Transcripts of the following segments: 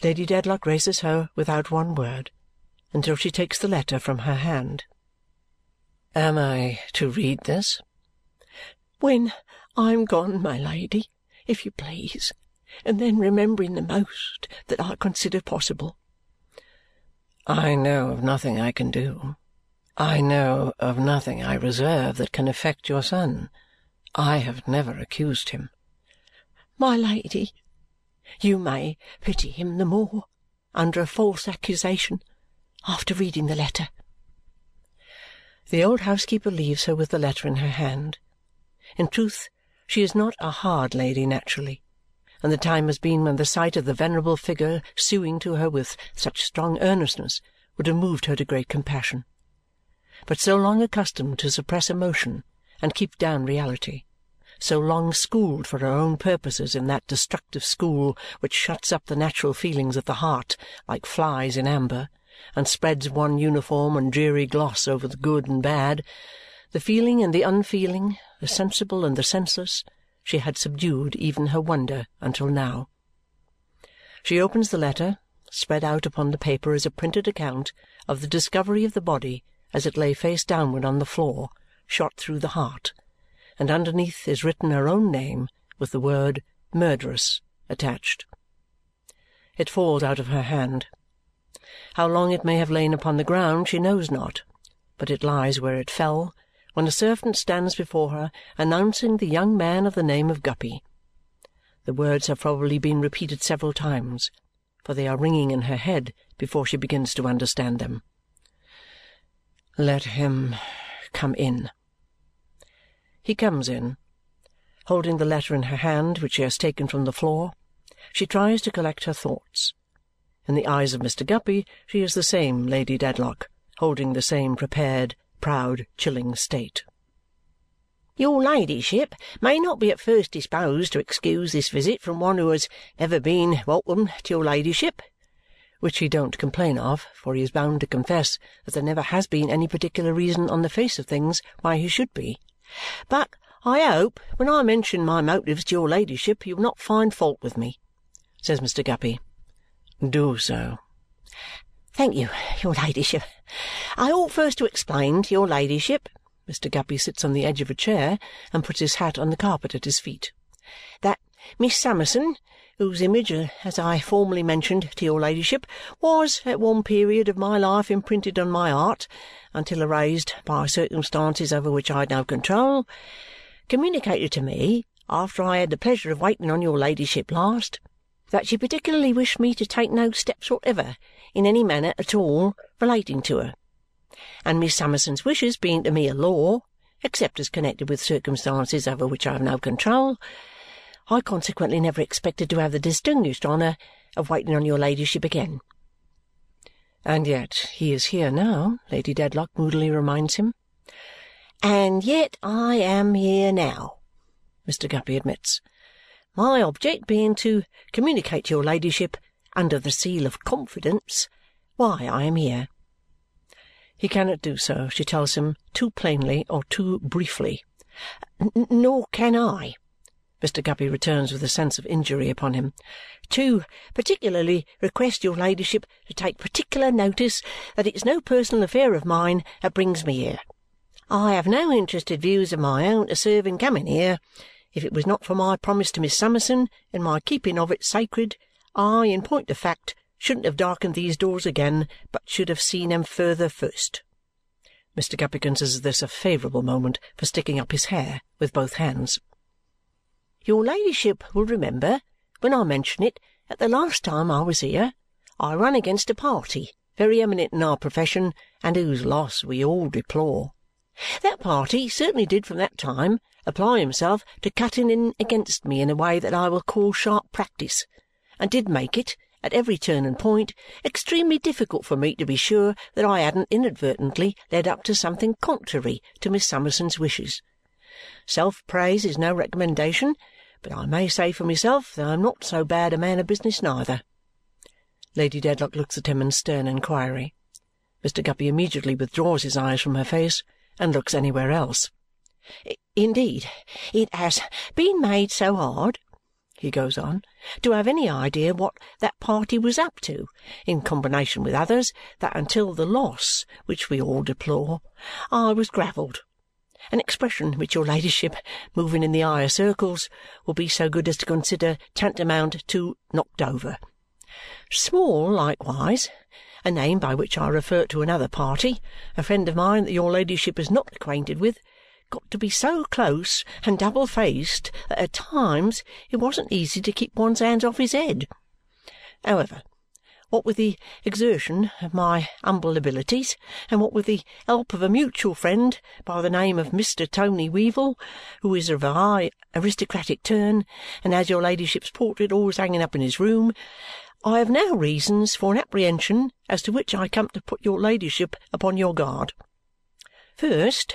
Lady Dedlock raises her without one word until she takes the letter from her hand. "Am I to read this?" "When I am gone, my Lady, if you please, and then remembering the most that I consider possible." "I know of nothing I can do. I know of nothing I reserve that can affect your son. I have never accused him." "My Lady, you may pity him the more under a false accusation after reading the letter." The old housekeeper leaves her with the letter in her hand. In truth, she is not a hard lady naturally, and the time has been when the sight of the venerable figure suing to her with such strong earnestness would have moved her to great compassion. But so long accustomed to suppress emotion and keep down reality, so long schooled for her own purposes in that destructive school which shuts up the natural feelings of the heart like flies in amber and spreads one uniform and dreary gloss over the good and bad, the feeling and the unfeeling, the sensible and the senseless, she had subdued even her wonder until now. She opens the letter, spread out upon the paper is a printed account of the discovery of the body as it lay face downward on the floor, shot through the heart, and underneath is written her own name with the word "Murderess" attached. It falls out of her hand. How long it may have lain upon the ground she knows not, but it lies where it fell when a servant stands before her announcing the young man of the name of Guppy. The words have probably been repeated several times, for they are ringing in her head before she begins to understand them. "Let him come in." He comes in. Holding the letter in her hand, which she has taken from the floor, she tries to collect her thoughts. In the eyes of Mr. Guppy she is the same Lady Dedlock, holding the same prepared, proud, chilling state. "Your ladyship may not be at first disposed to excuse this visit from one who has ever been welcome to your ladyship," which he don't complain of, for he is bound to confess that there never has been any particular reason on the face of things why he should be, "but I hope when I mention my motives to your ladyship you will not find fault with me," says Mr. Guppy. Do so. Thank you, your ladyship. I ought first to explain to your ladyship Mr. Guppy sits on the edge of a chair and puts his hat on the carpet at his feet that Miss Summerson, whose image, uh, as I formerly mentioned to your ladyship, was at one period of my life imprinted on my heart until erased by circumstances over which I had no control, communicated to me, after I had the pleasure of waiting on your ladyship last, that she particularly wished me to take no steps whatever in any manner at all relating to her. And Miss Summerson's wishes being to me a law, except as connected with circumstances over which I have no control, I consequently never expected to have the distinguished honour of waiting on your ladyship again. And yet he is here now, Lady Dedlock moodily reminds him. And yet I am here now, Mr. Guppy admits my object being to communicate to your ladyship, under the seal of confidence, why I am here." He cannot do so, she tells him, too plainly or too briefly. "Nor can I," Mr. Guppy returns with a sense of injury upon him, "to particularly request your ladyship to take particular notice that it's no personal affair of mine that brings me here. I have no interested views of my own to serve in coming here. If it was not for my promise to Miss Summerson and my keeping of it sacred, I, in point of fact, shouldn't have darkened these doors again, but should have seen them further first." Mr. Guppy considers this a favourable moment for sticking up his hair with both hands. "Your ladyship will remember, when I mention it, that the last time I was here I run against a party very eminent in our profession and whose loss we all deplore. That party certainly did from that time apply himself to cutting in against me in a way that I will call sharp practice, and did make it, at every turn and point, extremely difficult for me to be sure that I hadn't inadvertently led up to something contrary to Miss Summerson's wishes. Self-praise is no recommendation, but I may say for myself that I am not so bad a man of business neither." Lady Dedlock looks at him in stern inquiry. Mr. Guppy immediately withdraws his eyes from her face and looks anywhere else. "Indeed, it has been made so hard," he goes on, to have any idea what that party was up to, in combination with others, that until the loss which we all deplore, I was gravelled. An expression which your ladyship, moving in the higher circles, will be so good as to consider tantamount to knocked over. Small, likewise, a name by which I refer to another party, a friend of mine that your ladyship is not acquainted with, got to be so close and double-faced that at times it wasn't easy to keep one's hands off his head. However, what with the exertion of my humble abilities, and what with the help of a mutual friend by the name of Mr. Tony Weevle, who is of a high aristocratic turn and has your ladyship's portrait always hanging up in his room, I have now reasons for an apprehension as to which I come to put your ladyship upon your guard. First,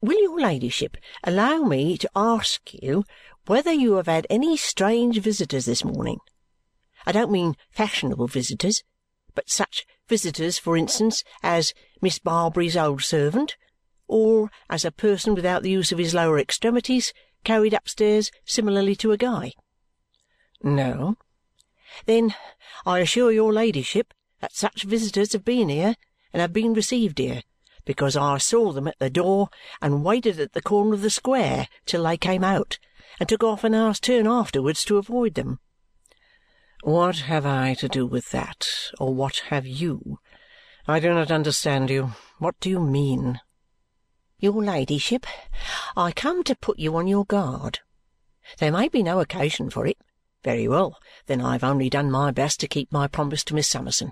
will your ladyship allow me to ask you whether you have had any strange visitors this morning? I don't mean fashionable visitors, but such visitors, for instance, as Miss Barbary's old servant, or as a person without the use of his lower extremities carried upstairs similarly to a guy. No. Then I assure your ladyship that such visitors have been here and have been received here, because I saw them at the door and waited at the corner of the square till they came out, and took half an hour's turn afterwards to avoid them. What have I to do with that, or what have you? I do not understand you. What do you mean? Your ladyship, I come to put you on your guard. There may be no occasion for it, very well, then I have only done my best to keep my promise to Miss Summerson.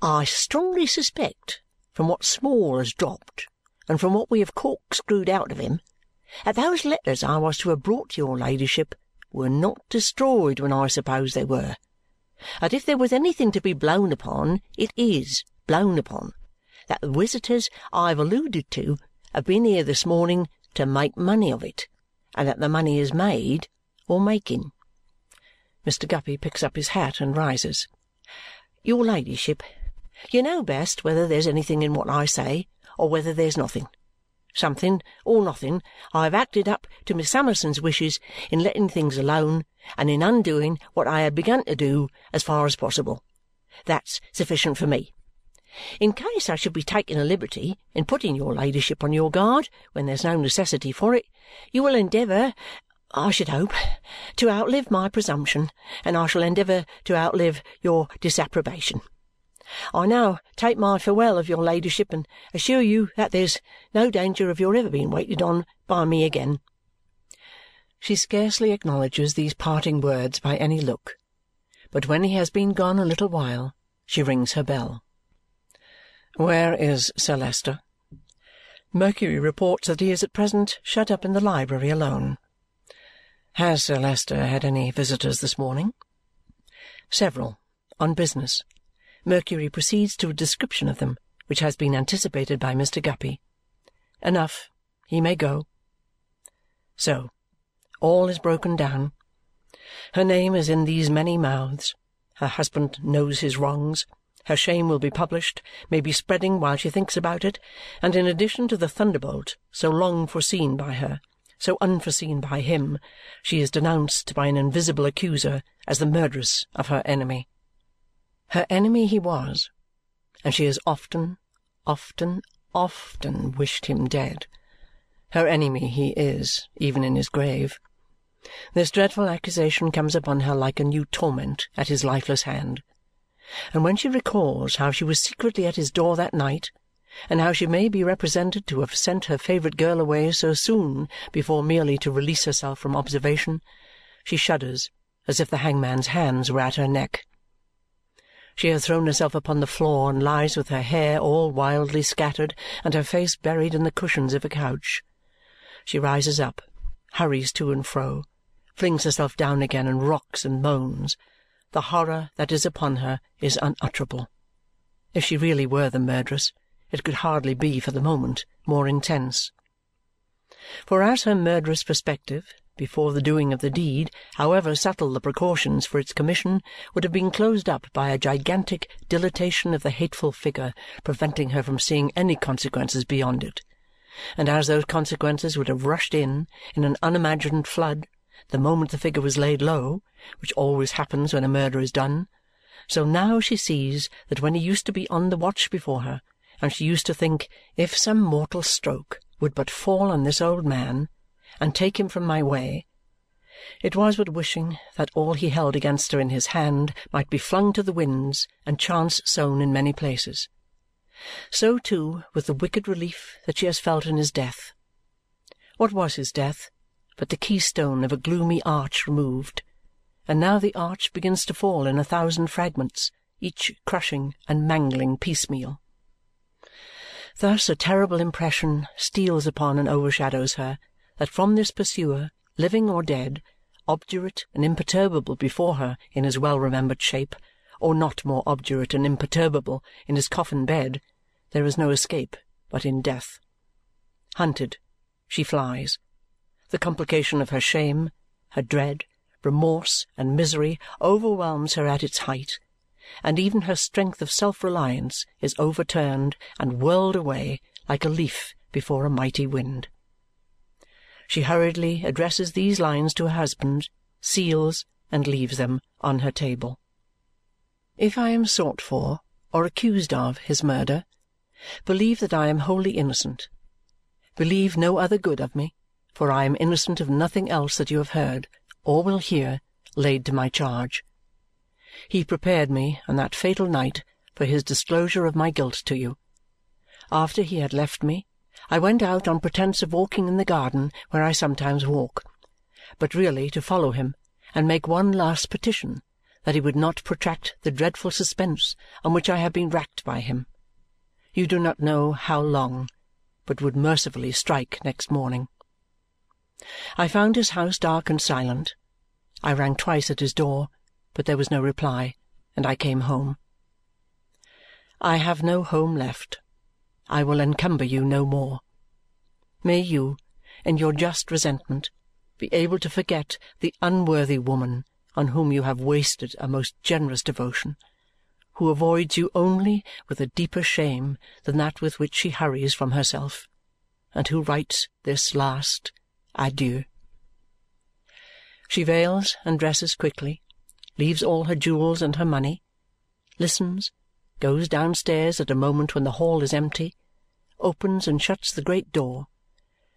I strongly suspect, from what Small has dropped and from what we have corkscrewed out of him, that those letters I was to have brought to your ladyship were not destroyed when I supposed they were. That if there was anything to be blown upon, it IS blown upon. That the visitors I have alluded to have been here this morning to make money of it, and that the money is made or making. Mr. Guppy picks up his hat and rises. Your ladyship, you know best whether there's anything in what I say or whether there's nothing. Something or nothing, I have acted up to Miss Summerson's wishes in letting things alone and in undoing what I had begun to do as far as possible. That's sufficient for me. In case I should be taking a liberty in putting your ladyship on your guard when there's no necessity for it, you will endeavour I should hope, to outlive my presumption, and I shall endeavour to outlive your disapprobation. I now take my farewell of your ladyship and assure you that there's no danger of your ever being waited on by me again. She scarcely acknowledges these parting words by any look, but when he has been gone a little while, she rings her bell. Where is Sir Leicester? Mercury reports that he is at present shut up in the library alone. Has Sir Leicester had any visitors this morning? Several. On business. Mercury proceeds to a description of them, which has been anticipated by Mr. Guppy. Enough. He may go. So. All is broken down. Her name is in these many mouths. Her husband knows his wrongs. Her shame will be published, may be spreading while she thinks about it, and in addition to the thunderbolt so long foreseen by her, so unforeseen by him, she is denounced by an invisible accuser as the murderess of her enemy. Her enemy he was, and she has often, often, often wished him dead. Her enemy he is, even in his grave. This dreadful accusation comes upon her like a new torment at his lifeless hand. And when she recalls how she was secretly at his door that night and how she may be represented to have sent her favourite girl away so soon before merely to release herself from observation, she shudders as if the hangman's hands were at her neck. She has thrown herself upon the floor and lies with her hair all wildly scattered and her face buried in the cushions of a couch. She rises up, hurries to and fro, flings herself down again, and rocks and moans. The horror that is upon her is unutterable. If she really were the murderess, it could hardly be, for the moment, more intense. For as her murderous perspective, before the doing of the deed, however subtle the precautions for its commission, would have been closed up by a gigantic dilatation of the hateful figure, preventing her from seeing any consequences beyond it, and as those consequences would have rushed in, in an unimagined flood, the moment the figure was laid low, which always happens when a murder is done, so now she sees that when he used to be on the watch before her, and she used to think, if some mortal stroke would but fall on this old man and take him from my way, it was but wishing that all he held against her in his hand might be flung to the winds and chance sown in many places. So, too, with the wicked relief that she has felt in his death. What was his death but the keystone of a gloomy arch removed, and now the arch begins to fall in a thousand fragments, each crushing and mangling piecemeal. Thus a terrible impression steals upon and overshadows her that from this pursuer, living or dead, obdurate and imperturbable before her in his well-remembered shape, or not more obdurate and imperturbable in his coffin bed, there is no escape but in death. Hunted, she flies. The complication of her shame, her dread, remorse, and misery overwhelms her at its height, and even her strength of self-reliance is overturned and whirled away like a leaf before a mighty wind. She hurriedly addresses these lines to her husband, seals, and leaves them on her table. If I am sought for or accused of his murder, believe that I am wholly innocent. Believe no other good of me, for I am innocent of nothing else that you have heard, or will hear, laid to my charge. He prepared me on that fatal night for his disclosure of my guilt to you. After he had left me, I went out on pretence of walking in the garden where I sometimes walk, but really to follow him and make one last petition that he would not protract the dreadful suspense on which I have been racked by him. You do not know how long, but would mercifully strike next morning. I found his house dark and silent. I rang twice at his door, but there was no reply, and I came home. I have no home left. I will encumber you no more. May you, in your just resentment, be able to forget the unworthy woman on whom you have wasted a most generous devotion, who avoids you only with a deeper shame than that with which she hurries from herself, and who writes this last adieu. She veils and dresses quickly, leaves all her jewels and her money, listens, goes downstairs at a moment when the hall is empty, opens and shuts the great door,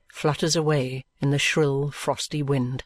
flutters away in the shrill frosty wind.